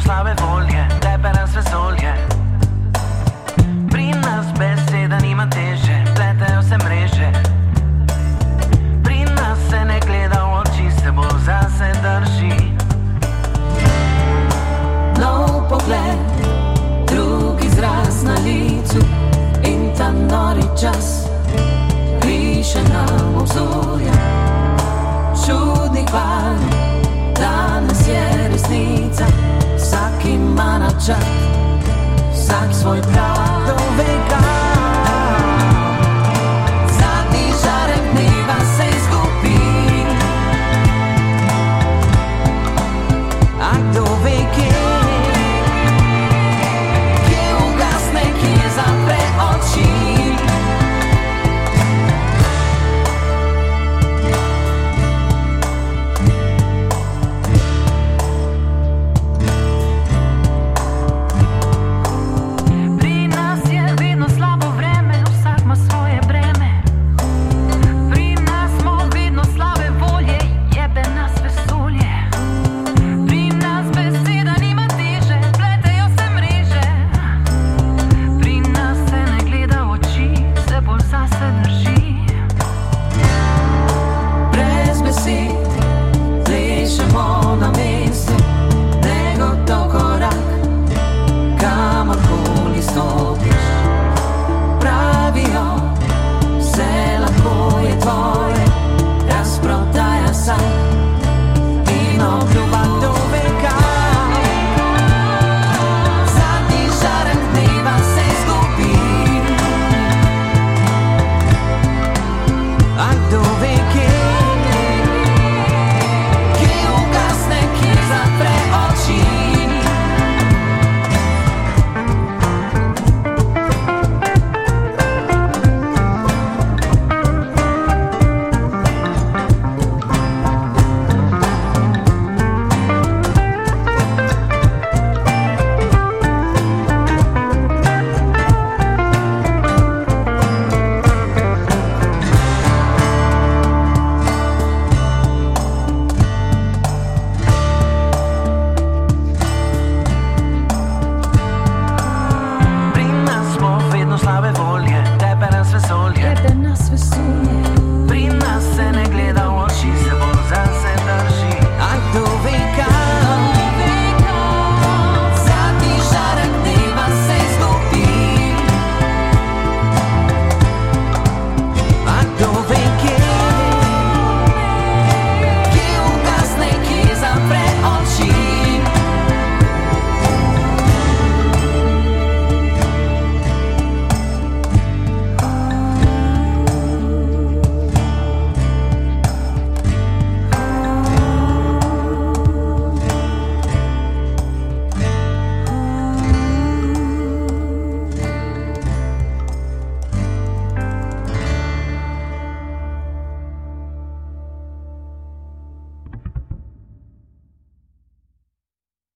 smo slabe volje, tepe nas vesolje. Pri nas beseda nima teže, pletejo se mreže. Pri nas se ne gleda v oči, se bo zase drži. Nov pogled, drug izraz na licu in ta nori čas piše nam obzorja. Čudni kvar, danes je resnica načrt, vsak svoj prav do veka.